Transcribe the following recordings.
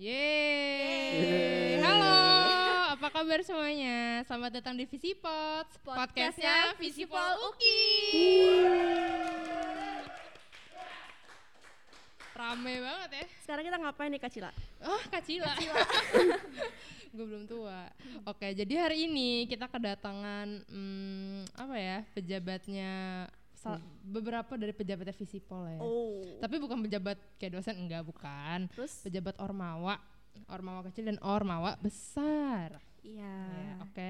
Yeay. Halo, apa kabar semuanya? Selamat datang di Visipot, podcastnya Visipol Uki. Rame banget ya. Sekarang kita ngapain nih Kak Cila? Oh, Kacila. Gue belum tua. Oke, jadi hari ini kita kedatangan hmm, apa ya? Pejabatnya sal- beberapa dari pejabatnya Visipol ya. Oh. Tapi bukan pejabat kayak dosen enggak, bukan. Terus? Pejabat Ormawa. Ormawa kecil dan Ormawa besar. Iya. Ya, Oke.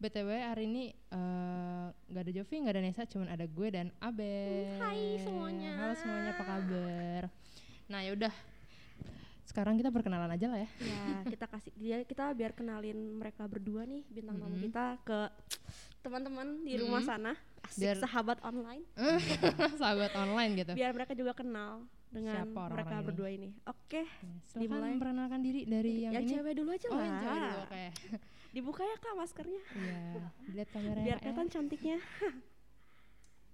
BTW hari ini eh, nggak ada Jovi, nggak ada Nesa, cuman ada gue dan Abe. hai semuanya. Halo semuanya, apa kabar? Nah, yaudah. Sekarang kita perkenalan aja lah ya. Ya, kita kasih dia kita biar kenalin mereka berdua nih bintang tamu Mhm. kita ke teman-teman di rumah Mhm. sana. Asik Biar- sahabat online. Sahabat online gitu. Biar mereka juga kenal dengan Siapa orang-orang mereka ini? berdua ini. Oke. Silakan dimulai. memperkenalkan diri dari yang, yang ini. cewek dulu aja Oh, lah. yang cewek dulu, oke. Dibuka ya Kak maskernya. Iya, lihat Biar kelihatan cantiknya.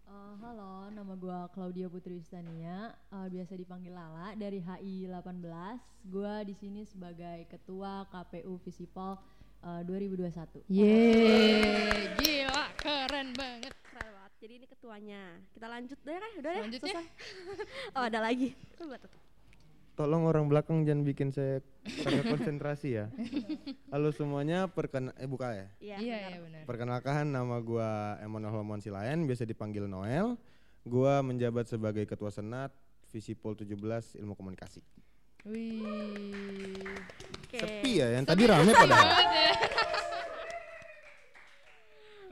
Eh, halo, nama gua Claudia Putri Wistania, eh, biasa dipanggil Lala dari HI 18. Gua di sini sebagai ketua KPU Visipol eh, 2021. Yeay, gila, keren banget. Keren banget. Jadi ini ketuanya. Kita lanjut deh? Udah ya? Selanjutnya. Selesai. oh, ada lagi. Coba tuh. Tolong orang belakang jangan bikin saya pada konsentrasi ya. Halo semuanya, perken eh buka ya. Iya. Iya, benar. iya benar. Perkenalkan nama gua Emanuel Holmon Silayan, biasa dipanggil Noel. Gua menjabat sebagai ketua senat Visipol 17 Ilmu Komunikasi. Wih. Oke. Sepi ya, yang tadi rame padahal. ya.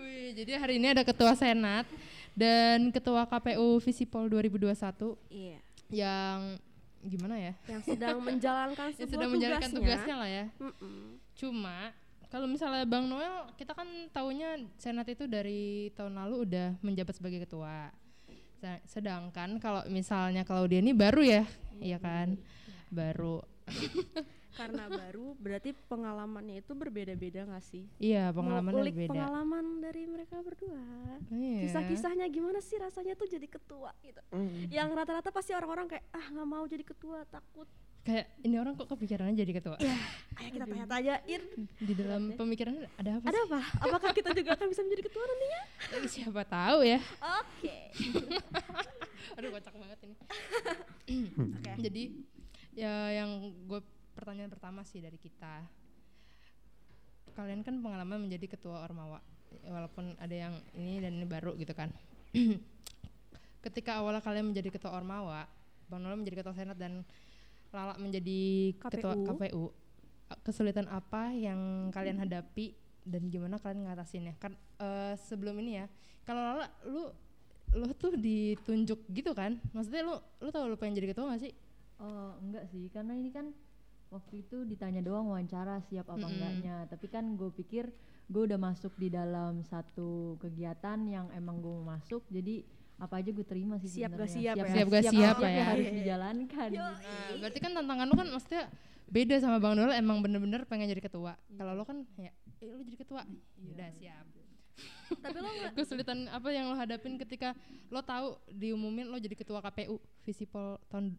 Wih, jadi hari ini ada ketua senat dan ketua KPU Visipol 2021 Iya. yang gimana ya? Yang sedang menjalankan Yang sebuah sedang menjalankan tugasnya. tugasnya lah ya. Mm-mm. Cuma kalau misalnya Bang Noel, kita kan taunya senat itu dari tahun lalu udah menjabat sebagai ketua. Se- Sedangkan kalau misalnya Claudia ini baru ya, iya kan? Baru. Karena baru berarti pengalamannya itu berbeda-beda gak sih? Iya, Mau pengalamannya ulik beda. pengalaman dari mereka berdua. Iya. Kisah-kisahnya gimana sih rasanya tuh jadi ketua gitu. Yang rata-rata pasti orang-orang kayak ah nggak mau jadi ketua takut. Kayak ini orang kok kepikirannya jadi ketua? Ayo kita tanya-tanyain. Di dalam pemikirannya ada apa Ada apa? Apakah kita juga akan bisa menjadi ketua nantinya? sih? Siapa tahu ya. Oke. Aduh kocak banget ini. Oke. Jadi ya yang gue pertanyaan pertama sih dari kita. Kalian kan pengalaman menjadi ketua Ormawa. Walaupun ada yang ini dan ini baru gitu kan. Ketika awalnya kalian menjadi ketua Ormawa, Bang Noel menjadi ketua Senat dan Lala menjadi ketua KPU. KPU. Kesulitan apa yang kalian hadapi dan gimana kalian ngatasinnya? Kan eh, sebelum ini ya, kalau Lala lu lu tuh ditunjuk gitu kan? Maksudnya lu lu tahu lu pengen jadi ketua gak sih? Oh, enggak sih, karena ini kan waktu itu ditanya doang wawancara siap apa Mm-mm. enggaknya. Tapi kan gue pikir gue udah masuk di dalam satu kegiatan yang emang gue mau masuk, jadi apa aja gue terima sih Siap gak sebenarnya. siap ya? Siap gak siap ya, ya? harus dijalankan. Nah, berarti kan tantangan lu kan maksudnya beda sama Bang Noel emang bener-bener pengen jadi ketua. Kalau lu kan ya, eh lu jadi ketua. Ya udah siap. Tapi lo nggak Kesulitan apa yang lo hadapin ketika lo tahu diumumin lo jadi ketua KPU Visipol tahun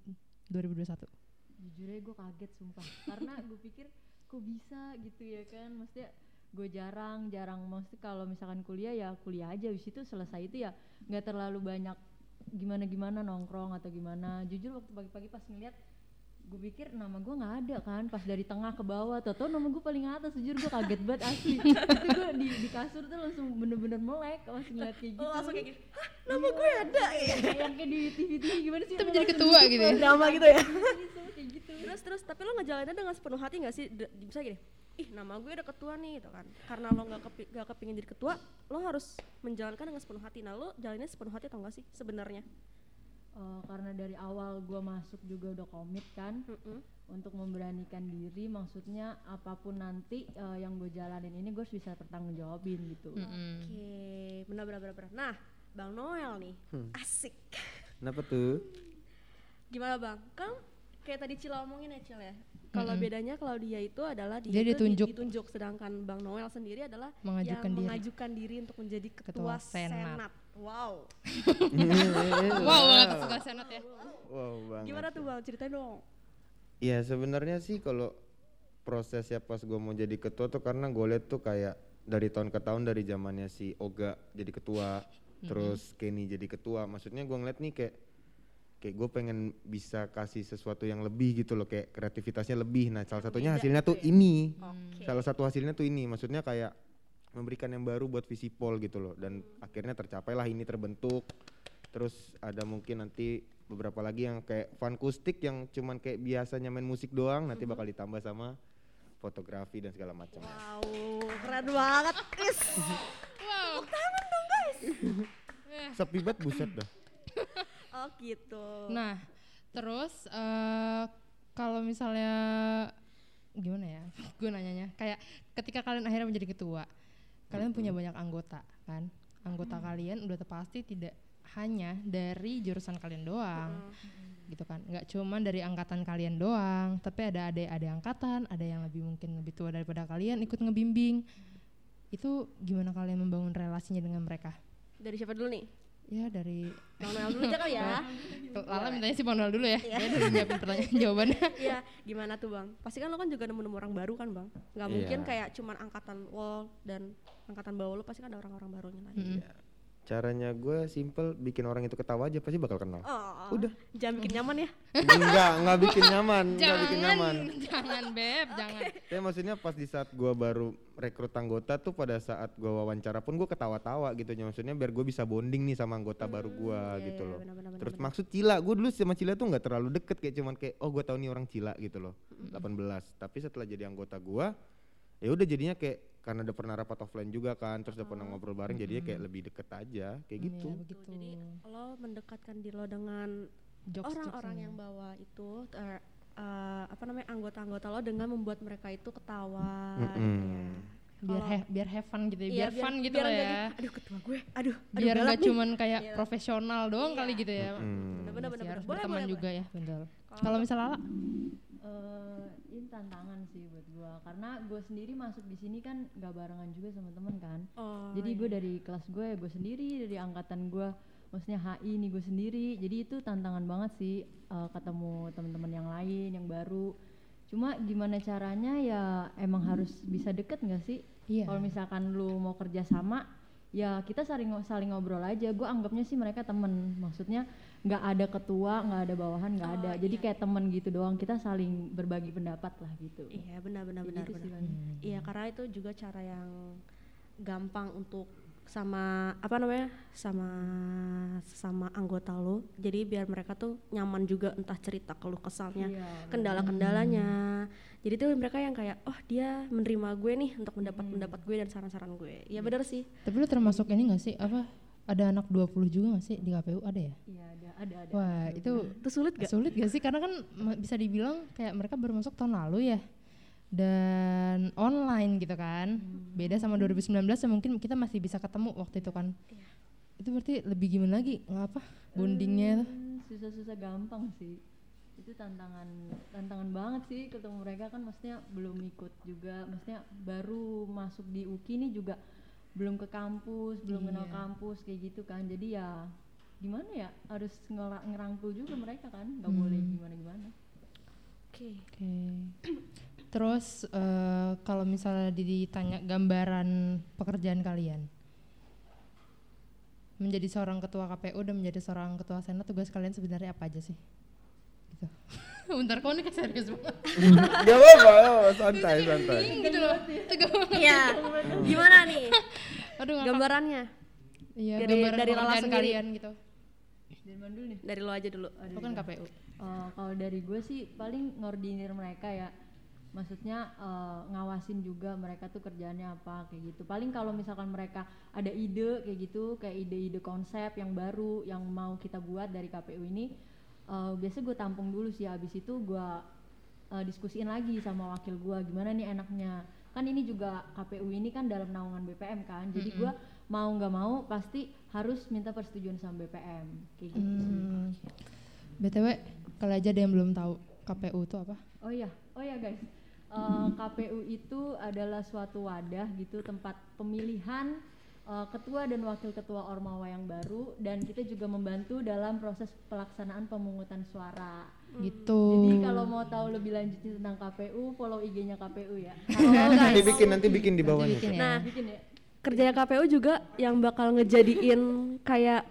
2021? Jujur aja gue kaget sumpah. Karena gue pikir kok bisa gitu ya kan? Maksudnya gue jarang jarang. Maksudnya kalau misalkan kuliah ya kuliah aja. Habis itu selesai itu ya nggak terlalu banyak gimana gimana nongkrong atau gimana. Jujur waktu pagi-pagi pas ngeliat gue pikir nama gue nggak ada kan pas dari tengah ke bawah. Tau tau nama gue paling atas jujur gue kaget banget asli. Itu gue di, di kasur tuh langsung bener-bener melek pas ngeliat kayak gitu lo langsung kayak gini, Hah, nama gue ada ya. yang kayak di TV-TV gimana sih? Itu menjadi langsung ketua gitu, gitu ya? Drama gitu ya. gitu, kayak gitu. Terus terus tapi lo ngejalaninnya dengan sepenuh hati nggak sih? Bisa gini ih nama gue ada ketua nih gitu kan. Karena lo nggak kepi nggak kepingin jadi ketua lo harus menjalankan dengan sepenuh hati. Nah lo jalannya sepenuh hati atau enggak sih sebenarnya Eh, karena dari awal gue masuk juga udah komit kan Mm-mm. untuk memberanikan diri maksudnya apa pun nanti eh, yang gue jalanin ini gue harus bisa bertanggung jawabin gitu. Mm-mm. oke benar benar benar benar nah bang Noel nih. Asik. Kenapa tuh? gimana bang? Kan kayak tadi Cila omongin ya Cil ya kalau Mm-mm. bedanya Claudia itu adalah dia, Dia itu di- ditunjuk. ditunjuk sedangkan Bang Noel sendiri adalah Mengajukan yang diri. mengajukan diri untuk menjadi ketua, Ketua Senat. Senat. Wow. wow banget ketua senat ya Wow banget. Gimana tuh Bang? Ceritain dong. Ya sebenarnya sih kalau prosesnya pas gue mau jadi ketua tuh karena gue liat tuh kayak dari tahun ke tahun dari zamannya si Oga jadi ketua, terus Kenny jadi ketua. Maksudnya gue ngeliat nih kayak kayak gue pengen bisa kasih sesuatu yang lebih gitu loh kayak kreativitasnya lebih. Nah salah satunya hasilnya gitu tuh ya? ini. Oke. Salah satu hasilnya tuh ini. Maksudnya kayak memberikan yang baru buat Visipol gitu loh dan akhirnya tercapailah ini terbentuk. Terus ada mungkin nanti beberapa lagi yang kayak fankustik yang cuman kayak biasanya main musik doang nanti bakal ditambah sama fotografi dan segala macam. Wow, keren banget. Is. Wow. Sepi banget buset dah. Oh gitu. Nah, terus eh kalau misalnya gimana ya? Gue nanyanya kayak ketika kalian akhirnya menjadi ketua, kalian punya banyak anggota kan? Anggota kalian udah pasti tidak hanya dari jurusan kalian doang. gitu kan nggak cuman dari angkatan kalian doang tapi ada ada ada angkatan ada yang lebih mungkin lebih tua daripada kalian ikut ngebimbing itu gimana kalian membangun relasinya dengan mereka Dari siapa dulu nih? Ya dari Bang Noel dulu aja kali ya. Lala mintanya si Manuel dulu ya dia udah nyiapin pertanyaan jawabannya Iya, gimana tuh bang? Pasti kan lo kan juga nemu-nemu orang baru kan bang? Gak Iya. mungkin kayak cuman angkatan wall dan angkatan bawah lo pasti kan ada orang-orang barunya lagi. Caranya gue simple bikin orang itu ketawa aja pasti bakal kenal. Oh, Udah. Jangan bikin nyaman ya. enggak, enggak bikin nyaman, enggak bikin nyaman. jangan beb jangan Tapi maksudnya pas di saat gua baru rekrut anggota tuh pada saat gua wawancara pun gua ketawa-tawa gitu maksudnya biar gue bisa bonding nih sama anggota baru gua iya, gitu iya, loh. benar, benar, Terus benar. maksud Cila, gue dulu sama Cila tuh nggak terlalu deket kayak cuman kayak oh gua tahu nih orang Cila gitu loh. 18. Tapi setelah jadi anggota gua ya udah jadinya kayak karena udah pernah rapat offline juga kan, terus udah pernah ngobrol bareng jadinya kayak lebih deket aja kayak gitu. Iya, begitu Jadi lo mendekatkan diri lo dengan orang-orang yang bawa itu ter- eh, apa namanya anggota-anggota lo dengan membuat mereka itu ketawa. gitu ya. Mm-mm. biar he- biar have fun gitu ya Iya, biar, fun gitu biar lah ya gitu, aduh ketua gue, aduh, aduh biar nggak nih." cuman kayak Iya. profesional doang kali Iya. gitu ya Mm. Bener, bener, Masih bener. harus Boleh, berteman boleh, juga ya bener Kalau- kalau misalnya Lala Eh, ini tantangan sih buat gua. Karena gue sendiri masuk di sini kan gak barengan juga sama temen kan. Oh, jadi iya. gue dari kelas gue ya gue sendiri dari angkatan gue maksudnya HI nih gue sendiri. Jadi itu tantangan banget sih eh, ketemu teman-teman yang lain yang baru. Cuma gimana caranya ya emang harus bisa deket nggak sih? Iya. kalau misalkan lu mau kerja sama ya kita saling saling ngobrol aja. Gue anggapnya sih mereka temen. Maksudnya nggak ada ketua nggak ada bawahan nggak Oh, ada jadi kayak temen gitu doang kita saling berbagi pendapat lah gitu Iya benar benar Kayak benar gitu benar. Iya karena itu juga cara yang gampang untuk sama apa namanya sama sama anggota lo. Jadi biar mereka tuh nyaman juga entah cerita keluh kesalnya, Iya, kendala-kendalanya. Jadi tuh mereka yang kayak oh dia menerima gue nih untuk mendapat pendapat gue dan saran-saran gue. Iya benar sih. tapi lu termasuk ini gak sih apa ada anak 20 juga gak sih di KPU ada ya? Iya ada ada ada. Wah itu Itu sulit gak? sulit gak sih? Karena kan bisa dibilang kayak mereka baru masuk tahun lalu ya. Dan online gitu kan. Beda sama 2019 yang mungkin kita masih bisa ketemu waktu itu kan. Itu berarti lebih gimana lagi? Bondingnya tuh Hmm, susah-susah gampang sih. Itu tantangan tantangan banget sih ketemu mereka kan. Maksudnya belum ikut juga. Maksudnya baru masuk di UKI ini juga belum ke kampus belum kenal Iya. kampus kayak gitu kan jadi ya gimana ya harus ngera- ngerangkul juga mereka kan nggak boleh Hmm. gimana gimana Oke. Oke. Terus eh, kalau misalnya ditanya gambaran pekerjaan kalian menjadi seorang ketua KPU dan menjadi seorang ketua senat tugas kalian sebenarnya apa aja sih? Gitu. Bentar kok ini kayak serius banget. Gak apa-apa, oh, santai santai. gitu loh. Tegang banget. Iya. Gimana nih Aduh gambarannya Iya, dari- gambaran dari Lala kalian gitu. dari mana dulu nih dari lo aja dulu. Itu kan KPU. Eh, kalau dari gue sih paling ngordinir mereka ya maksudnya eh, ngawasin juga mereka tuh kerjaannya apa kayak gitu paling kalau misalkan mereka ada ide kayak gitu kayak ide-ide konsep yang baru yang mau kita buat dari KPU ini eh, biasa gue tampung dulu sih habis itu gue eh, diskusiin lagi sama wakil gue gimana nih enaknya kan ini juga KPU ini kan dalam naungan BPM kan jadi gue mau nggak mau pasti harus minta persetujuan sama BPM kayak gitu Hmm. BTW, kalau aja ada yang belum tahu KPU itu apa? Oh iya, oh iya guys, Eh, KPU itu adalah suatu wadah gitu tempat pemilihan uh, ketua dan wakil ketua Ormawa yang baru dan kita juga membantu dalam proses pelaksanaan pemungutan suara. Gitu. Jadi kalau mau tahu lebih lanjut tentang KPU, follow IG-nya KPU ya. nanti bikin nanti bikin di bawahnya. bikin ya. Nah, Bikin ya. kerjanya KPU juga yang bakal ngejadiin kayak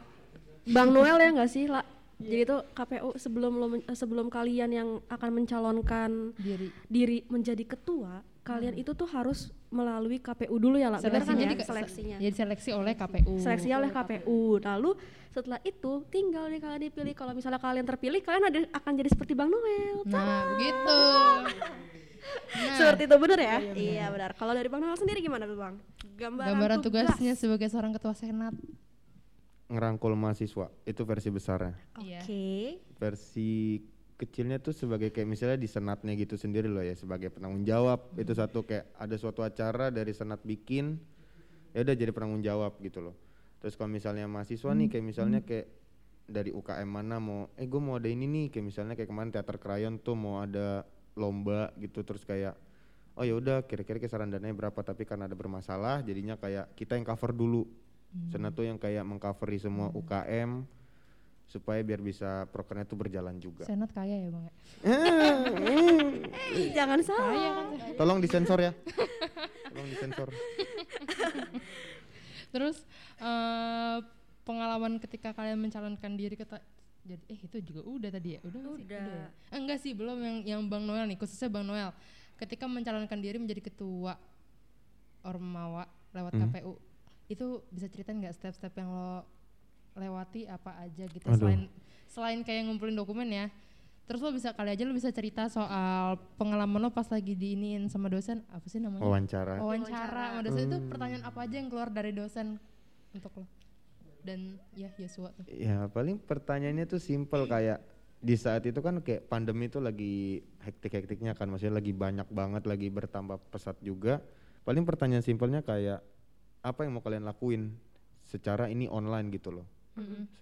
Bang Noel ya nggak sih, lah. Jadi tuh KPU sebelum lo men- eh, sebelum kalian yang akan mencalonkan diri diri menjadi ketua, kalian itu tuh harus melalui KPU dulu ya lah. Benar kan Seleksinya ya? di- Seleksinya. jadi seleksi oleh KPU Seleksinya oleh KPU. Lalu setelah itu tinggal nih kalian dipilih. Kalau misalnya kalian terpilih, kalian ada akan jadi seperti Bang Noel. nah begitu nah Seperti itu benar ya? Iya benar. Kalau dari Bang Noel sendiri gimana tuh Bang? Gambaran, gambaran tugas. tugasnya sebagai seorang ketua senat Ngerangkul mahasiswa itu versi besarnya. Iya. Oke. Versi kecilnya tuh sebagai kayak misalnya di senatnya gitu sendiri loh ya sebagai penanggung jawab. Itu satu kayak ada suatu acara dari senat bikin ya udah jadi penanggung jawab gitu loh. Terus kalau misalnya mahasiswa nih kayak misalnya kayak dari UKM mana mau eh gue mau ada ini nih. Kayak misalnya kayak kemarin teater krayon tuh mau ada lomba gitu terus kayak oh ya udah kira-kira kisaran dananya berapa? Tapi karena ada bermasalah jadinya kayak kita yang cover dulu. Senat tuh yang kayak mengcoveri semua UKM supaya biar bisa prokernya tuh berjalan juga senat kaya ya bang Ih, jangan salah. Tolong disensor ya. Tolong disensor. terus eh, pengalaman ketika kalian mencalonkan diri ke jadi eh itu juga udah tadi ya udah sih? Udah. ya? Eh, enggak sih belum yang yang bang Noel nih khususnya bang Noel ketika mencalonkan diri menjadi ketua ormawa lewat Hmm. KPU itu bisa ceritain nggak step-step yang lo lewati apa aja gitu Aduh. selain selain kayak ngumpulin dokumen ya. Terus lo bisa kali aja lo bisa cerita soal pengalaman lo pas lagi diiniin sama dosen apa sih namanya? Wawancara. wawancara sama dosen itu pertanyaan apa aja yang keluar dari dosen untuk lo? Dan ya Yosua tuh. Ya paling pertanyaannya tuh simple kayak di saat itu kan kayak pandemi itu lagi hektik-hektiknya kan maksudnya lagi banyak banget lagi bertambah pesat juga. Paling pertanyaan simpelnya kayak apa yang mau kalian lakuin secara ini online gitu loh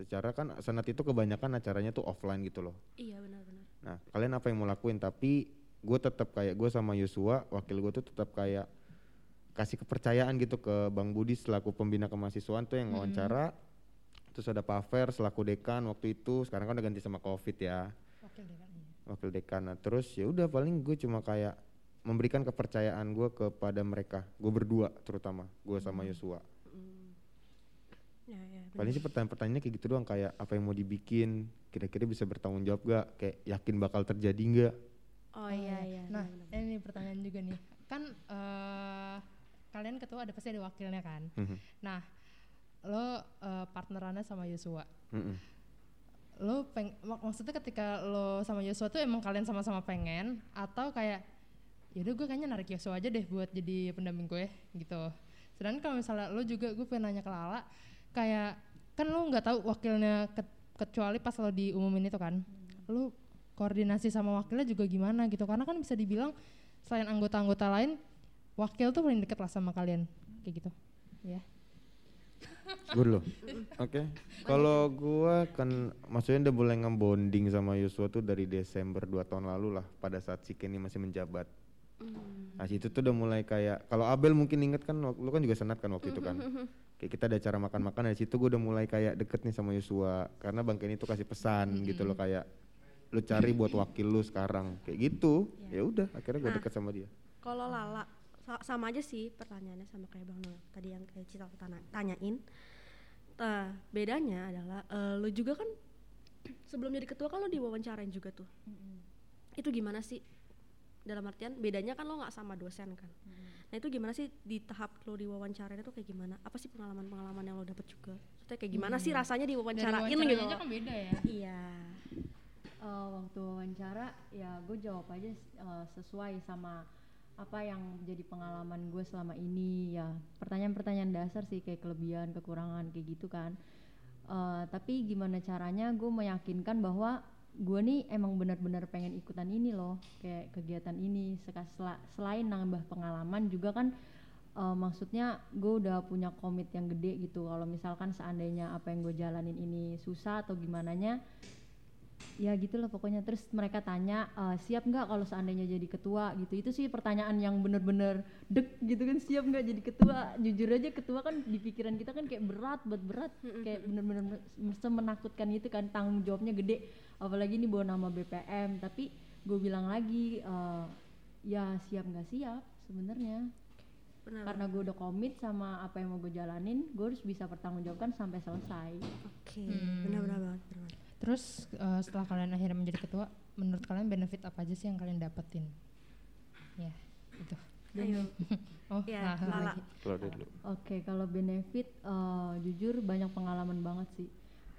secara kan senat itu kebanyakan acaranya tuh offline gitu loh Iya benar-benar. Nah, kalian apa yang mau lakuin? Tapi gue tetap kayak gue sama Yosua, wakil gue tuh tetap kayak kasih kepercayaan gitu ke Bang Budi selaku pembina kemahasiswaan tuh yang wawancara. Terus ada Pak Fer selaku dekan waktu itu, sekarang kan udah ganti sama Covid ya, wakil dekan iya. wakil dekan. Nah, terus ya udah paling gue cuma kayak memberikan kepercayaan gue kepada mereka, gue berdua terutama, gue sama Yosua. Ya, ya. Paling sih pertanyaan-pertanyaannya kayak gitu doang kayak apa yang mau dibikin, kira-kira bisa bertanggung jawab gak, kayak yakin bakal terjadi nggak? Oh iya iya. nah ini pertanyaan juga nih kan eh kalian ketua ada pasti ada wakilnya kan Mhm. nah lo eh, partnerannya sama Yosua Mm-mm. lo peng mak- maksudnya ketika lo sama Yosua tuh emang kalian sama-sama pengen atau kayak yaudah gue kayaknya narik Yosua aja deh buat jadi pendamping gue gitu sedangkan kalau misalnya lo juga gue pengen nanya ke Lala kayak kan lo nggak tahu wakilnya ke- kecuali pas lo diumumin itu kan lo koordinasi sama wakilnya juga gimana gitu karena kan bisa dibilang selain anggota-anggota lain wakil tuh paling deket lah sama kalian kayak gitu ya Gue dulu. Oke. Kalau gua kan maksudnya udah mulai ngebonding sama Yosua tuh dari Desember 2 tahun lalu lah pada saat si Kenny masih menjabat. Nah situ tuh udah mulai kayak kalau Abel mungkin inget kan lu kan juga senat kan waktu itu kan. Kayak kita ada acara makan-makan dari situ gue udah mulai kayak deket nih sama Yosua karena Bang Kenny tuh kasih pesan gitu loh kayak lu cari buat wakil lu sekarang kayak gitu. Ya udah akhirnya gue Nah. deket sama dia. Kalau Lala sa- sama aja sih pertanyaannya sama kayak Bang Noel tadi yang kayak Cita tanyain. Nah, bedanya adalah eh, lu juga kan sebelum jadi ketua kan lu diwawancarain juga tuh. Itu gimana sih? Dalam artian bedanya kan lo nggak sama dosen kan. Nah itu gimana sih di tahap lo diwawancarain itu kayak gimana? Apa sih pengalaman-pengalaman yang lo dapet juga? Maksudnya kayak gimana sih rasanya dari diwawancarain gitu? aja kan beda ya Iya. Eh, waktu wawancara ya gue jawab aja eh, sesuai sama apa yang jadi pengalaman gue selama ini ya pertanyaan-pertanyaan dasar sih kayak kelebihan kekurangan kayak gitu kan Eh, tapi gimana caranya gue meyakinkan bahwa gue nih emang benar-benar pengen ikutan ini loh kayak kegiatan ini. Selain nambah pengalaman juga kan eh, maksudnya gue udah punya komit yang gede gitu. Kalau misalkan seandainya apa yang gue jalanin ini susah atau gimana nya ya gitulah pokoknya. Terus mereka tanya "Eh, siap nggak kalau seandainya jadi ketua? Gitu. Itu sih pertanyaan yang bener-bener dek gitu kan. Siap nggak jadi ketua? Jujur aja ketua kan di pikiran kita kan kayak berat buat berat. Kayak bener-bener me- semenakutkan itu kan. Tanggung jawabnya gede apalagi ini bawa nama BPM tapi gue bilang lagi eh, ya siap nggak siap sebenarnya Benar. karena gue udah komit sama apa yang mau gue jalanin gue harus bisa pertanggungjawabkan sampai selesai Oke, Hmm. benar-benar banget. benar banget. Terus eh, setelah kalian akhirnya menjadi ketua, menurut kalian benefit apa aja sih yang kalian dapetin? Ya, itu. Ayo. Oh, Iya, Lala Lala. lagi. Kalau dulu. Oke, kalau benefit eh, jujur banyak pengalaman banget sih.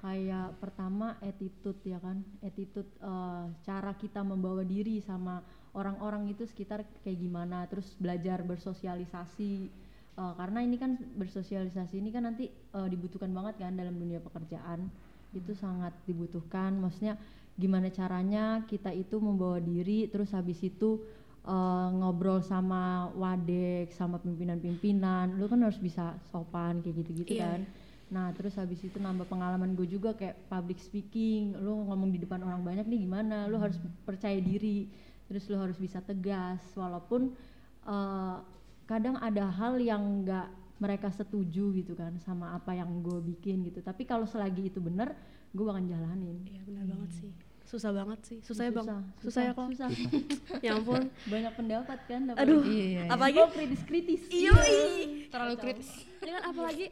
Kayak pertama attitude ya kan, attitude eh, cara kita membawa diri sama orang-orang itu sekitar kayak gimana, terus belajar bersosialisasi. Eh, karena ini kan bersosialisasi ini kan nanti eh, dibutuhkan banget kan dalam dunia pekerjaan. Itu sangat dibutuhkan. Maksudnya gimana caranya kita itu membawa diri, terus habis itu eh, ngobrol sama wadek sama pimpinan-pimpinan lu kan harus bisa sopan kayak gitu-gitu Iya. kan nah terus habis itu nambah pengalaman gue juga kayak public speaking. Lu ngomong di depan orang banyak nih gimana? Lu harus percaya diri. Terus lu harus bisa tegas. Walaupun eh, kadang ada hal yang nggak mereka setuju gitu kan sama apa yang gue bikin gitu. Tapi kalau selagi itu bener gue bakal jalanin. Iya, benar banget sih. Susah banget sih. Susah, ya, Bang. susah, Susah, ya, kok. susah. ya ampun. banyak pendapat kan dapat Aduh. Iya, iya, iya. Apalagi oh kritis kritis Iya. terlalu kritis. Kan apalagi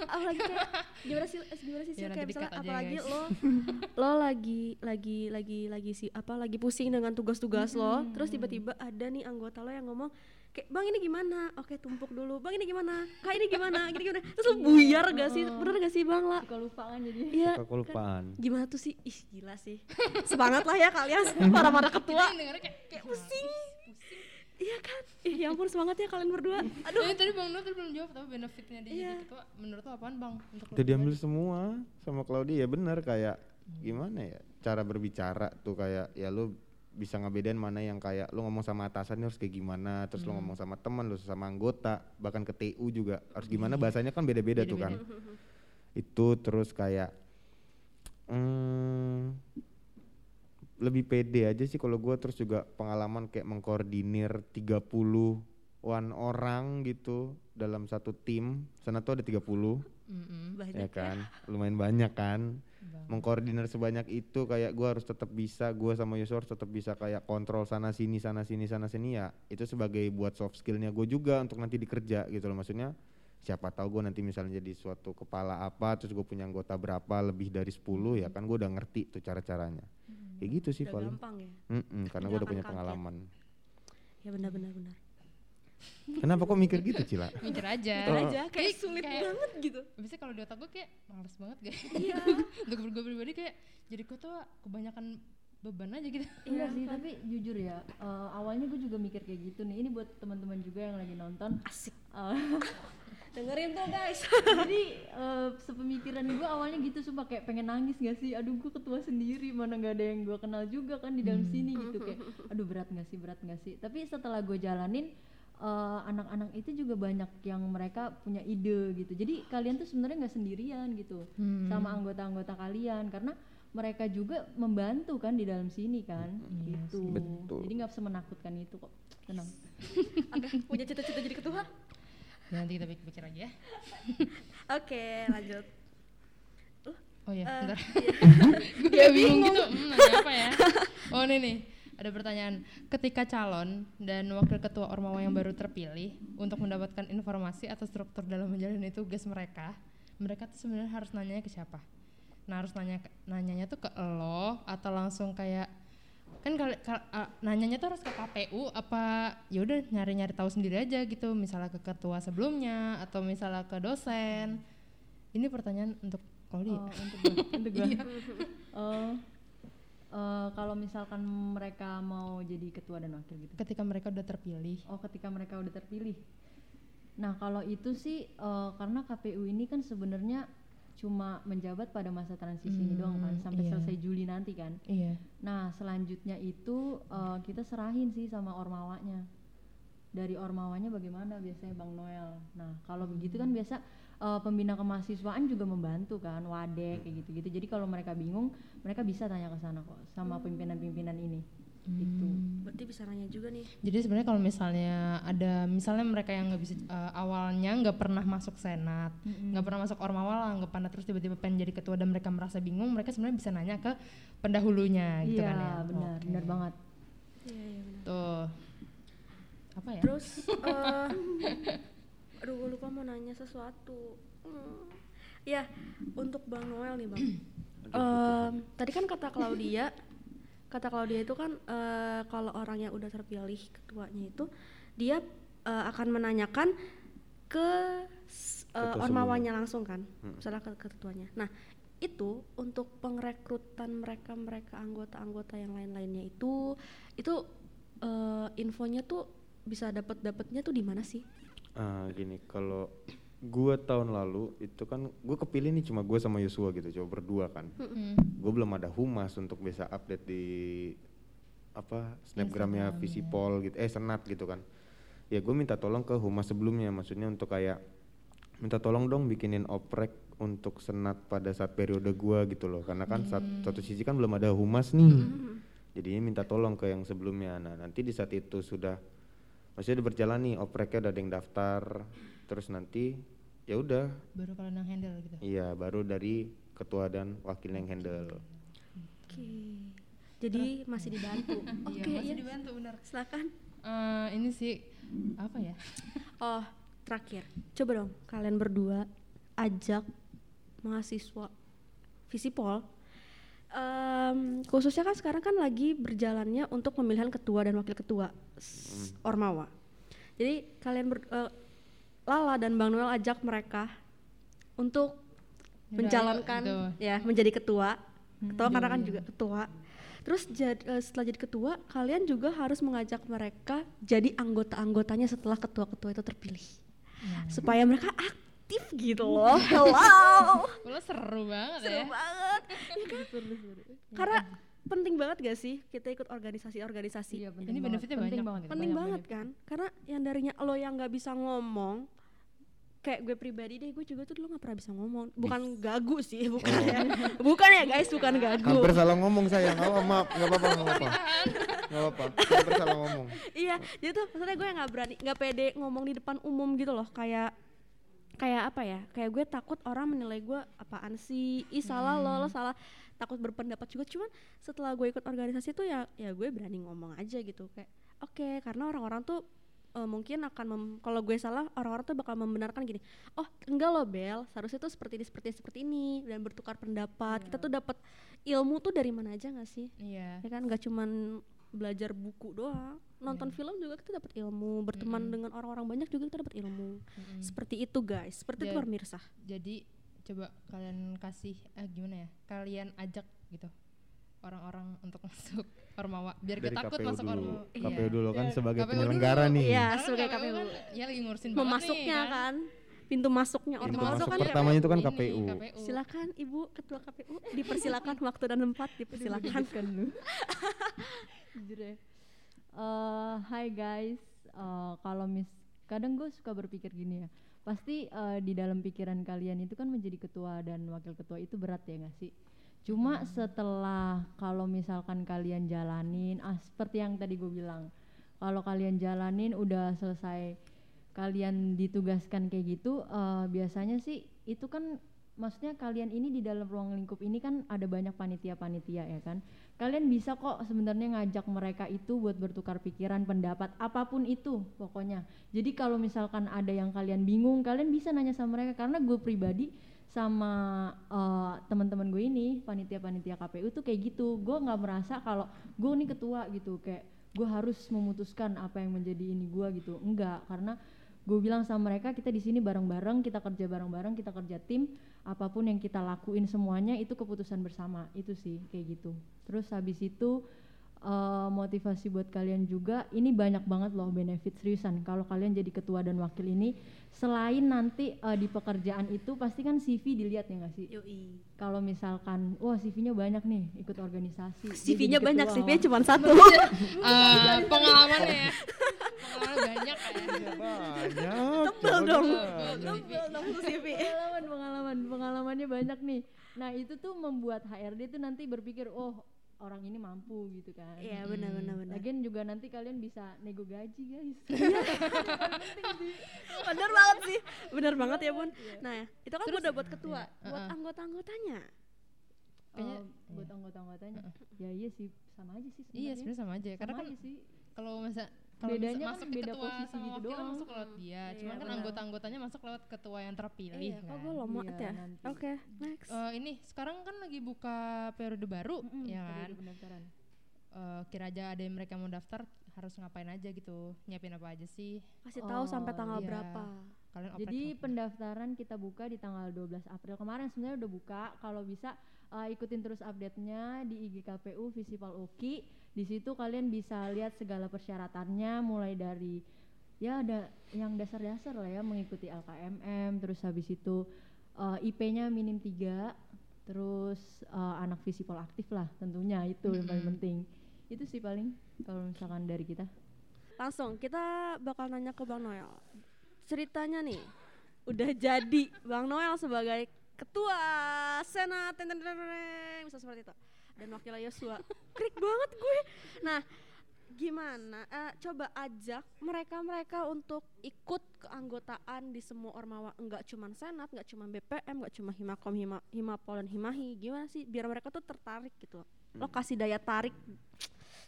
apalagi kayak gimana sih eh, gimana sih? Ya, kayak misalnya ya, apalagi guys. lo lo lagi lagi lagi lagi si apa lagi pusing dengan tugas-tugas lo terus tiba-tiba ada nih anggota lo yang ngomong kayak bang ini gimana? Oke tumpuk dulu. Bang ini gimana? Kak ini gimana? Gini gimana terus lo buyar gak sih? Bener gak sih bang lah suka lupa kan jadi iya Suka kelupaan. gimana tuh sih? Ih gila sih. Semangat lah ya kalian. Para para ketua. dengarnya kayak kayak pusing. iya kan? Ih ya ampun semangat ya kalian berdua. Aduh, tadi Bang Nur tadi belum jawab tapi benefitnya dia Iya. jadi ketua. Menurut lo apaan Bang? Untuk Udah diambil semua sama Claudia. Ya bener kayak gimana ya? Cara berbicara tuh kayak ya lu bisa ngebedain mana yang kayak lu ngomong sama atasan harus kayak gimana terus lu ngomong sama teman lu sama anggota bahkan ke TU juga harus gimana bahasanya kan beda-beda tuh kan. Itu terus kayak hmm, lebih pede aja sih kalau gue terus juga pengalaman kayak mengkoordinir 30-an orang gitu dalam satu tim. Sana tuh ada 30 Mm-mm. banyak ya kan? lumayan banyak kan Bang. mengkoordinir sebanyak itu kayak gua harus tetap bisa gua sama Yusuf harus tetap bisa kayak kontrol sana sini sana sini sana sini ya itu sebagai buat soft skillnya gue juga untuk nanti dikerja gitu loh. Maksudnya siapa tahu gue nanti misalnya jadi suatu kepala apa terus gue punya anggota berapa lebih dari 10 ya kan gue udah ngerti tuh cara caranya kayak gitu sih udah paling. gampang ya? Mm-mm, karena gue udah punya kaget. pengalaman. Ya benar benar benar kenapa kok mikir gitu Cila Mikir aja. Mikir aja kayak sulit kayak- banget gitu Biasanya kalau di otak gue kayak males banget guys. Iya. Untuk gue pribadi kayak jadi ketua kebanyakan beban aja gitu. Enggak sih, tapi jujur ya, eh, awalnya gue juga mikir kayak gitu nih. Ini buat teman-teman juga yang lagi nonton. asik Eh, dengerin tuh guys jadi eh, sepemikiran gue awalnya gitu sumpah kayak pengen nangis gak sih aduh gue ketua sendiri mana nggak ada yang gue kenal juga kan di dalam sini gitu kayak aduh berat gak sih berat gak sih tapi setelah gue jalanin eh, anak-anak itu juga banyak yang mereka punya ide gitu jadi kalian tuh sebenarnya nggak sendirian gitu Hmm. sama anggota-anggota kalian karena mereka juga membantu kan di dalam sini kan Iya gitu. Betul. jadi nggak semenakutkan itu kok tenang Oke, punya cita-cita jadi ketua Ya, nanti kita pikir-pikir lagi ya. oke lanjut Oh iya, Eh, bentar. gue kayak bingung gitu. Hmm, nanya apa ya? Oh ini nih, ada pertanyaan. Ketika calon dan wakil ketua Ormawa yang baru terpilih untuk mendapatkan informasi atau struktur dalam menjalani tugas mereka, mereka tuh sebenarnya harus nanya ke siapa? Nah harus nanya nanyanya tuh ke lo atau langsung kayak kan kalau kal- a- nanyanya tuh harus ke KPU apa ya udah nyari-nyari tahu sendiri aja gitu misalnya ke ketua sebelumnya atau misalnya ke dosen ini pertanyaan untuk Claudia Oh, untuk gue, untuk gue. Iya. Eh, eh, kalau misalkan mereka mau jadi ketua dan wakil gitu. ketika mereka udah terpilih Oh, ketika mereka udah terpilih. Nah, kalau itu sih eh, karena KPU ini kan sebenarnya cuma menjabat pada masa transisi ini doang kan Hmm, sampai iya. selesai Juli nanti kan. iya Nah, selanjutnya itu eh, kita serahin sih sama ormawanya. Dari ormawanya bagaimana biasanya Bang Noel. Nah, kalau begitu kan biasa eh, pembina kemahasiswaan juga membantu kan, wadek kayak gitu-gitu. Jadi kalau mereka bingung, mereka bisa tanya ke sana kok sama pimpinan-pimpinan ini itu berarti bisa nanya juga nih Jadi sebenarnya kalau misalnya ada misalnya mereka yang nggak bisa eh, awalnya nggak pernah masuk senat, nggak pernah masuk ormawa lah, nggak pernah terus tiba-tiba pengen jadi ketua dan mereka merasa bingung, mereka sebenarnya bisa nanya ke pendahulunya gitu iya kan ya. benar Oke. benar banget iya iya benar Tuh. Apa ya? terus eh aduh gue lupa mau nanya sesuatu Hmm. ya untuk bang Noel nih bang Em, tadi kan kata Claudia kata Claudia itu kan eh, kalau orang yang udah terpilih ketuanya itu dia eh, akan menanyakan ke eh, Ketua ormawanya langsung kan misalnya ke ketuanya. Nah itu untuk pengrekrutan mereka mereka anggota-anggota yang lain-lainnya itu itu eh, infonya tuh bisa dapat dapatnya tuh di mana sih? Ah, gini, kalau gua tahun lalu itu kan gue kepilih nih cuma gue sama Yosua gitu, coba berdua kan. Hmm. Gue belum ada humas untuk bisa update di apa snapgramnya Visipol gitu, eh senat gitu kan. Ya gue minta tolong ke humas sebelumnya, maksudnya untuk kayak minta tolong dong bikinin oprek untuk senat pada saat periode gua gitu loh, karena kan saat satu sisi kan belum ada humas nih. Jadinya minta tolong ke yang sebelumnya. Nah nanti di saat itu sudah maksudnya udah berjalan nih opreknya udah ada yang daftar terus nanti ya udah Baru kalian yang handle gitu. iya baru dari ketua dan wakil yang handle oke jadi masih dibantu oke Iya, masih iya dibantu benar. silakan Eh, ini sih apa ya? Oh, terakhir. Coba dong kalian berdua ajak mahasiswa Visipol. Em, khususnya kan sekarang kan lagi berjalannya untuk pemilihan ketua dan wakil ketua s- Ormawa. Jadi kalian ber, eh, Lala dan Bang Noel ajak mereka untuk Yaudah, menjalankan ayo, gitu. ya menjadi ketua. Ketua karena kan juga ketua. Terus jad- eh, setelah jadi ketua, kalian juga harus mengajak mereka jadi anggota-anggotanya setelah ketua-ketua itu terpilih. Supaya mereka aktif gitu loh. Hello. Kalau seru banget Seru ya. banget. Ya kan? Karena penting banget gak sih kita ikut organisasi-organisasi? iya penting Ini banget. benefitnya penting banyak. banget itu, penting banget benefit. kan karena yang darinya lo yang nggak bisa ngomong kayak gue pribadi deh gue juga tuh dulu nggak pernah bisa ngomong. Bukan gagu sih bukan ya. Bukan ya guys bukan gagu. hampir salah ngomong saya. Apa maaf nggak apa-apa nggak apa-apa. Nggak apa-apa hampir salah ngomong. Iya jadi tuh maksudnya gue nggak berani nggak pede ngomong di depan umum gitu loh. Kayak kayak apa ya? Kayak gue takut orang menilai gue apaan sih? Ih salah lo lo salah. Takut berpendapat juga. Cuman setelah gue ikut organisasi tuh ya ya gue berani ngomong aja gitu. Kayak oke karena orang-orang tuh eh, mungkin akan mem- kalau gue salah orang-orang tuh bakal membenarkan gini oh enggak loh Bel seharusnya tuh seperti ini seperti ini seperti ini dan bertukar pendapat. Kita tuh dapat ilmu tuh dari mana aja nggak sih? Iya. ya kan nggak cuman belajar buku doang. Nonton film juga kita dapat ilmu berteman dengan orang-orang banyak juga kita dapat ilmu. Seperti itu guys. Seperti itu Ja- pemirsa Jadi coba kalian kasih eh gimana ya? Kalian ajak gitu orang-orang untuk masuk Ormawa. Biar dari gak takut KPU masuk dulu. Ormawa. KPU dulu kan sebagai KPU penyelenggara dulu. nih. Iya, Karena sebagai KPU KPU. kan, ya lagi ngurusin memasuknya nih, kan? pintu masuknya Pintu Ormawa masuk kan pertamanya itu kan Ini, KPU silakan ibu ketua KPU dipersilakan waktu dan tempat dipersilakan. kan lu. Jujur ya. Eh, Hai guys. Eh, kalau mis kadang gue suka berpikir gini ya. Pasti eh, di dalam pikiran kalian itu kan menjadi ketua dan wakil ketua itu berat ya nggak sih cuma setelah kalau misalkan kalian jalanin ah seperti yang tadi gue bilang kalau kalian jalanin udah selesai kalian ditugaskan kayak gitu eh, biasanya sih itu kan maksudnya kalian ini di dalam ruang lingkup ini kan ada banyak panitia-panitia ya kan? Kalian bisa kok sebenarnya ngajak mereka itu buat bertukar pikiran pendapat apa pun itu pokoknya. Jadi kalau misalkan ada yang kalian bingung kalian bisa nanya sama mereka. Karena gue pribadi sama eh, teman-teman gue ini panitia-panitia KPU tuh kayak gitu. Gue nggak merasa kalau gue nih ketua gitu kayak gue harus memutuskan apa yang menjadi ini gue gitu. Enggak karena gue bilang sama mereka kita di sini bareng-bareng kita kerja bareng-bareng kita kerja tim apa pun yang kita lakuin semuanya itu keputusan bersama. Itu sih kayak gitu. Terus habis itu eh, motivasi buat kalian juga ini banyak banget loh benefit seriusan kalau kalian jadi ketua dan wakil ini selain nanti eh, di pekerjaan itu pasti kan CV dilihat ya nggak sih Yoi. kalau misalkan wah CV-nya banyak nih ikut organisasi dia CV-nya banyak. CV-nya cuma satu Eh, pengalamannya ya. pengalaman banyak kan. Iya, banyak. Tebel dong. Tebel dong tuh CV. pengalaman pengalaman pengalamannya banyak nih nah itu tuh membuat HRD tuh nanti berpikir oh orang ini mampu gitu kan Iya benar benar benar. Lagian juga nanti kalian bisa nego gaji guys Bener banget sih. Bener banget ya bun. Nah itu kan Terus- udah buat ketua. Iya, Buat anggota-anggotanya. Kayaknya- Eh, buat anggota-anggotanya ya iya sih sama aja sih Iya, sebenarnya. sebenarnya sama aja. Karena Sama kan aja sih kalau masa kalau Bedanya kan masuk beda di ketua posisi sama gitu wakil kan doang. masuk lewat dia. Iya, Cuman kan benar. anggota-anggotanya masuk lewat ketua yang terpilih Iya, kan. kok gue lomot Iya, ya. Oke, next. Eh, ini sekarang kan lagi buka periode baru Mm-mm, ya periode kan. pendaftaran. Eh, kira aja ada yang mereka mau daftar harus ngapain aja gitu. Nyiapin apa aja sih? Kasih tahu sampai Oh, tanggal iya. berapa. Kalian Jadi apa? pendaftaran kita buka di tanggal 12 April kemarin sebenarnya udah buka. Kalau bisa uh, ikutin terus update-nya di IG KPU Visipol UKI. Di situ kalian bisa lihat segala persyaratannya mulai dari ya ada yang dasar-dasar lah ya mengikuti LKMM terus habis itu uh, IP-nya minim 3 terus uh, anak Visipol aktif lah tentunya itu yang paling penting. Itu sih paling kalau misalkan dari kita. Langsung kita bakal nanya ke Bang Noel. Ceritanya nih, udah jadi Bang Noel sebagai ketua senat, bisa seperti itu. Dan wakil Yosua, krik banget gue. Nah, gimana? Eh, coba ajak mereka-mereka untuk ikut keanggotaan di semua ormawa, enggak cuma senat, enggak cuma BPM, enggak cuma himakom, hima, himapol dan himahi. Gimana sih biar mereka tuh tertarik gitu? Lo kasih daya tarik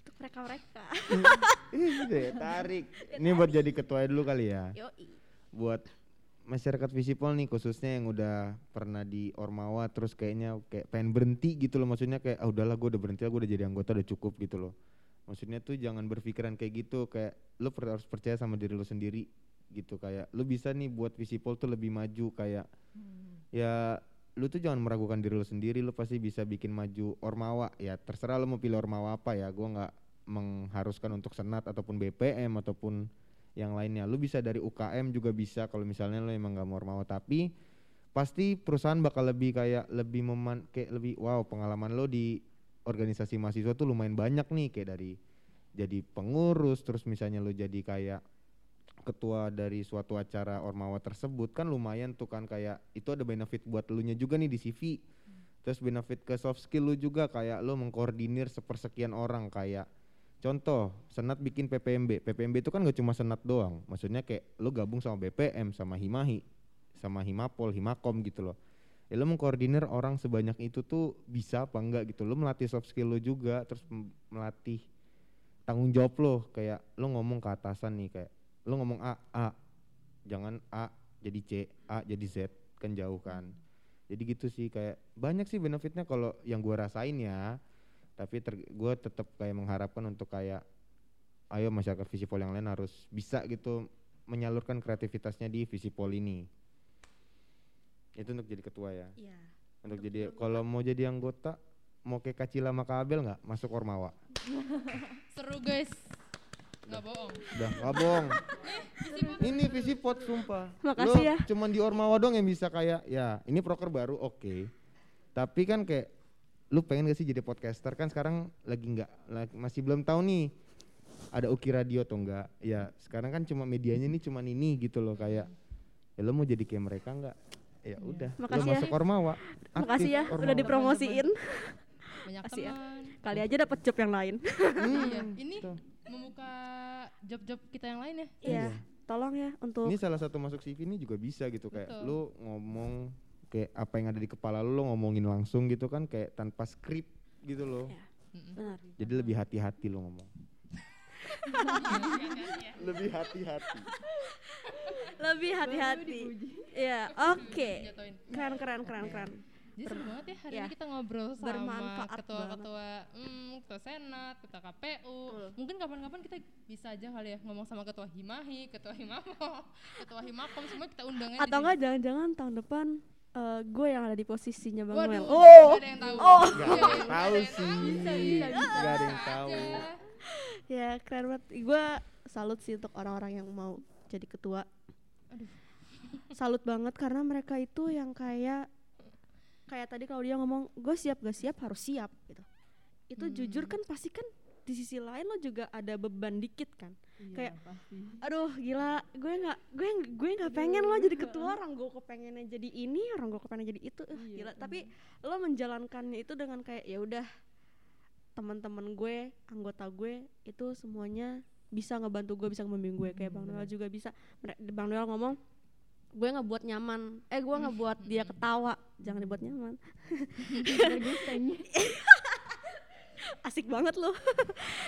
untuk mereka-mereka. Ih, deh, tarik. Ini buat jadi ketua dulu kali ya. Yoi. Buat masyarakat Visipol nih khususnya yang udah pernah di Ormawa terus kayaknya kayak pengen berhenti gitu loh. Maksudnya kayak ah udahlah gue udah berhenti lah gue udah jadi anggota udah cukup gitu loh. Maksudnya tuh jangan berpikiran kayak gitu kayak lu per- harus percaya sama diri lu sendiri gitu. Kayak lu bisa nih buat Visipol tuh lebih maju kayak ya lu tuh jangan meragukan diri lu sendiri lu pasti bisa bikin maju Ormawa. Ya terserah lu mau pilih Ormawa apa ya gua nggak mengharuskan untuk senat ataupun BPM ataupun yang lainnya. Lu bisa dari UKM juga bisa kalau misalnya lu emang nggak mau Ormawa tapi pasti perusahaan bakal lebih kayak lebih meman kayak lebih wow pengalaman lo di organisasi mahasiswa tuh lumayan banyak nih. Kayak dari jadi pengurus terus misalnya lu jadi kayak ketua dari suatu acara ormawa tersebut kan lumayan tuh kan kayak itu ada benefit buat lu nya juga nih di CV terus benefit ke soft skill lu juga kayak lu mengkoordinir sepersekian orang kayak contoh senat bikin PPMB PPMB itu kan gak cuma senat doang. Maksudnya kayak lu gabung sama BPM sama Himahi sama Himapol Himakom gitu loh. Ya lu mengkoordinir orang sebanyak itu tuh bisa apa enggak gitu. Lu melatih soft skill lu juga terus melatih tanggung jawab lo kayak lu ngomong ke atasan nih kayak lu ngomong A A. Jangan A jadi C A jadi Z kan jauh kan. Jadi gitu sih kayak banyak sih benefitnya kalau yang gua rasain ya tapi ter, gua tetap kayak mengharapkan untuk kayak ayo masyarakat visipol yang lain harus bisa gitu menyalurkan kreativitasnya di visipol ini itu untuk jadi ketua ya Iya. untuk jadi kalau mau jadi anggota mau kayak Kacila sama Kabel nggak masuk Ormawa Seru guys. Nggak bohong. udah nggak bohong ini visipot sumpah Makasih Lo ya. cuman di Ormawa dong yang bisa kayak ya ini proker baru oke tapi kan kayak lu pengen gak sih jadi podcaster kan sekarang lagi nggak lagi- masih belum tahu nih ada Uki Radio atau enggak ya sekarang kan cuma medianya nih cuman ini gitu loh kayak ya lu mau jadi kayak mereka nggak ya udah lu Makasih ya. masuk Ormawa Makasih ya aktif udah Ormawa. dipromosiin. Banyak Kasih ya. Kali aja dapat job yang lain. Iya, ini tuh. membuka job-job kita yang lain ya. Iya. Tolong ya untuk Ini salah satu masuk CV ini juga bisa gitu kayak Betul. lu ngomong kayak apa yang ada di kepala lu, lu ngomongin langsung gitu kan kayak tanpa skrip gitu loh. Iya. Benar. Jadi lebih hati-hati lu ngomong. lebih hati-hati. Lebih hati-hati. Iya, oke. Keren keren keren keren. Jadi seru banget ya hari ya. ini kita ngobrol sama ketua-ketua hmm, ketua senat, ketua KPU. Betul. Mungkin kapan-kapan kita bisa aja kali ya ngomong sama ketua Himahi, ketua Himamo, ketua Himakom semua kita undangnya di Atau enggak jangan-jangan tahun depan eh, gue yang ada di posisinya Bang Waduh, Noel. Oh. ada yang tahu. Oh. Gak ada yang tahu ada yang sih. Gak ada yang tahu. Ya keren banget. Gue salut sih untuk orang-orang yang mau jadi ketua. Aduh. Salut banget karena mereka itu yang kayak kayak tadi kalau dia ngomong gue siap gak siap harus siap gitu. Itu Hmm. jujur kan pasti kan di sisi lain lo juga ada beban dikit kan. Iya, Kayak, pasti. aduh gila gue nggak gue gue nggak pengen lo jadi ketua orang gue kepengennya jadi ini orang gue kepengen jadi itu. Eh, Iya, gila. Tapi lo menjalankannya itu dengan kayak ya udah teman-teman gue anggota gue itu semuanya bisa ngebantu gue bisa ngebimbing gue. Kayak bang Noel juga bisa. Bang Noel ngomong gue ngebuat nyaman. Eh gue ngebuat dia ketawa. Jangan dibuat nyaman. Asik banget loh.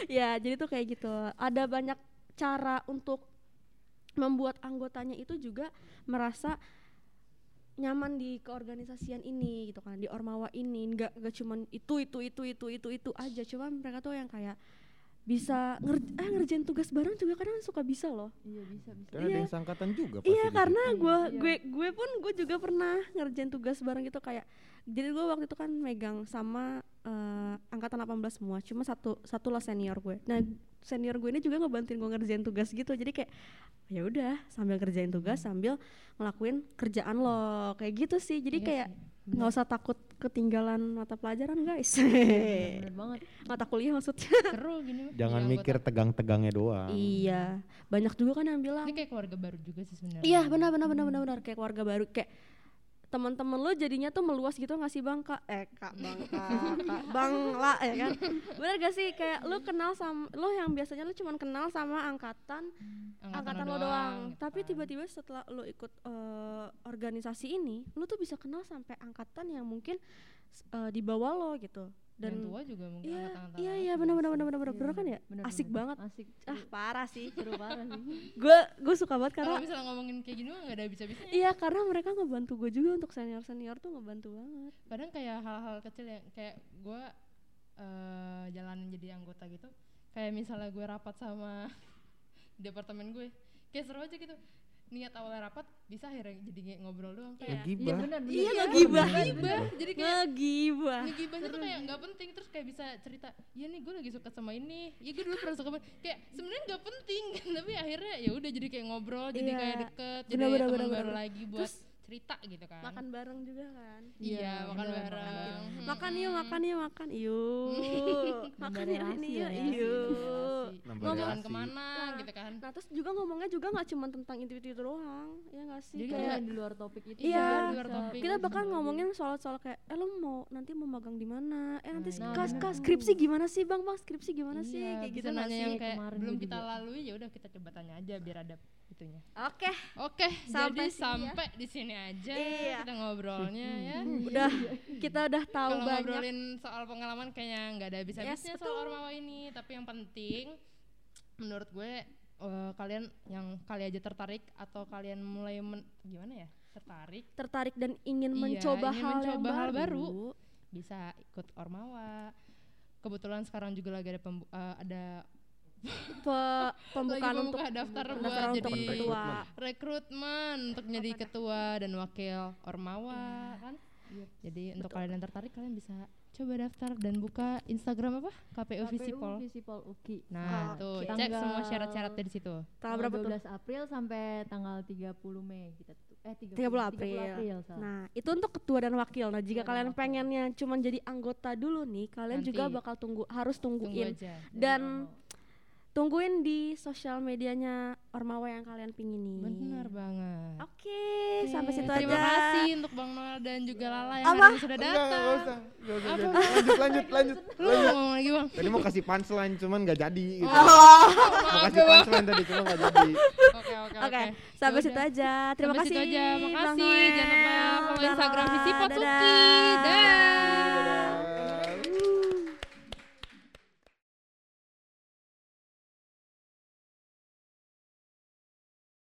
Ya jadi tuh kayak gitu. Ada banyak cara untuk membuat anggotanya itu juga merasa nyaman di keorganisasian ini gitu kan di ormawa ini nggak nggak cuman itu itu itu itu itu itu aja cuma mereka tuh yang kayak bisa nger eh, ngerjain tugas bareng juga kadang suka bisa loh Iya bisa bisa. Karena ada Iya. yang sangkatan juga pasti Iya karena gue Iya. gue gue pun gue juga pernah ngerjain tugas bareng gitu kayak jadi gue waktu itu kan megang sama eh, angkatan 18 semua cuma satu satu lah senior gue nah senior gue ini juga ngebantuin gue ngerjain tugas gitu. Jadi kayak ya udah sambil kerjain tugas sambil ngelakuin kerjaan lo. Kayak gitu sih. Jadi Iya kayak nggak usah takut ketinggalan mata pelajaran guys. Bener banget. mata kuliah maksudnya. Seru gini Jangan mikir tegang-tegangnya doang. iya. Banyak juga kan yang bilang ini kayak keluarga baru juga sih sebenarnya. Iya benar benar benar benar benar. Kayak keluarga baru kayak teman-teman lo jadinya tuh meluas gitu nggak sih bang? Kak? Eh kak bang kak, kak bang lah ya kan? Benar gak sih? Kayak lo kenal sama lo yang biasanya lo cuman kenal sama angkatan angkatan lo doang gitu tapi kan. tiba-tiba setelah lo ikut eh, organisasi ini lo tuh bisa kenal sampai angkatan yang mungkin eh, di bawah lo gitu dan dan tua juga mungkin iya angkatan-angkatan iya iya benar benar benar benar benar Iya, benar kan ya bener, asik bener. banget Asik. ah Seru, parah sih seru parah sih. gue gue suka banget kalau karena misalnya ngomongin kayak gini mah nggak ada bisa-bisanya Iya karena mereka ngebantu gue juga untuk senior senior tuh ngebantu banget. kadang kayak hal-hal kecil yang kayak gue eh jalan jadi anggota gitu kayak misalnya gue rapat sama departemen gue kayak seru aja gitu niat awalnya rapat bisa akhirnya jadi ngobrol doang kayak Ngegibah. Iya benar. Iya, kan? ngegibah. Jadi kayak Ngegibah. ngegibahnya tuh kayak nggak penting terus kayak bisa cerita ya nih gue lagi suka sama ini ya gue dulu pernah suka sama kayak sebenarnya nggak penting tapi akhirnya ya udah jadi kayak ngobrol jadi Iya. kayak deket jadi teman baru lagi buat Terus cerita gitu kan Makan bareng juga kan. iya Iya, makan bareng makan. Hmm. Makan yuk, makan yuk, makan yuk. makan yuk ini ya, yuk. ya. yuk. Ngomong ke mana Nah, gitu kan Nah terus juga ngomongnya juga nggak cuma tentang itu itu doang, ya nggak sih? Jadi kayak kayak di luar topik itu Iya. luar topik. kita bahkan ngomongin soal-soal kayak, eh lo mau nanti mau magang di mana? Eh nanti Nah, kas iya. kas skripsi gimana sih bang? Bang skripsi gimana sih? Iya, Kayak bisa gitu nanya sih? yang kayak Kemarin belum kita lalui ya udah kita coba tanya aja biar ada itunya. Oke, oke Sampai jadi ya. sampai di sini aja. Iya. kita ngobrolnya ya. Udah kita udah tahu kalau banyak. ngobrolin soal pengalaman kayaknya nggak ada habis-habisnya Yes, soal ormawa ini. Tapi yang penting menurut gue eh, kalian yang kali aja tertarik atau kalian mulai men- gimana ya? Tertarik. Tertarik dan ingin Iya, mencoba ingin hal yang mencoba hal baru, baru. bisa ikut ormawa. Kebetulan sekarang juga lagi ada eh, ada pe- pembukaan lagi untuk daftar buat untuk jadi ketua. rekrutmen untuk jadi ketua dan wakil ormawa kan Iya. jadi untuk kalian yang tertarik kalian bisa coba daftar dan buka Instagram apa KPU Visipol Visipol UKI. nah Oke. tuh cek Tanggal- semua syarat-syaratnya di situ tanggal berapa tuh? 12 April sampai tanggal 30 Mei kita tuh. Eh 30, 30 April. salah. Nah, itu untuk ketua dan wakil. Nah, jika Ketua dan kalian wakil. pengennya cuma jadi anggota dulu nih, kalian juga Nanti. bakal tunggu harus tunggu tungguin aja dan tungguin di sosial medianya Ormawa yang kalian pingini. benar banget Oke, sampai situ Terima aja. kasih untuk Bang Noel dan juga Lala yang Apa? hari ini sudah Enggak, datang. enggak usah. Enggak usah, enggak usah. Lanjut, lanjut, lanjut. Lu mau ngomong lagi bang? Tadi mau kasih punchline cuman nggak jadi gitu. Oh, Mau kasih punchline tadi cuma nggak jadi. Oke oke Oke, sampai Yaudah. situ aja. Terima Sampai kasih. situ aja. Makasih. Jangan lupa follow Dadah. Instagram Visipot Dadah. Suki. Dah.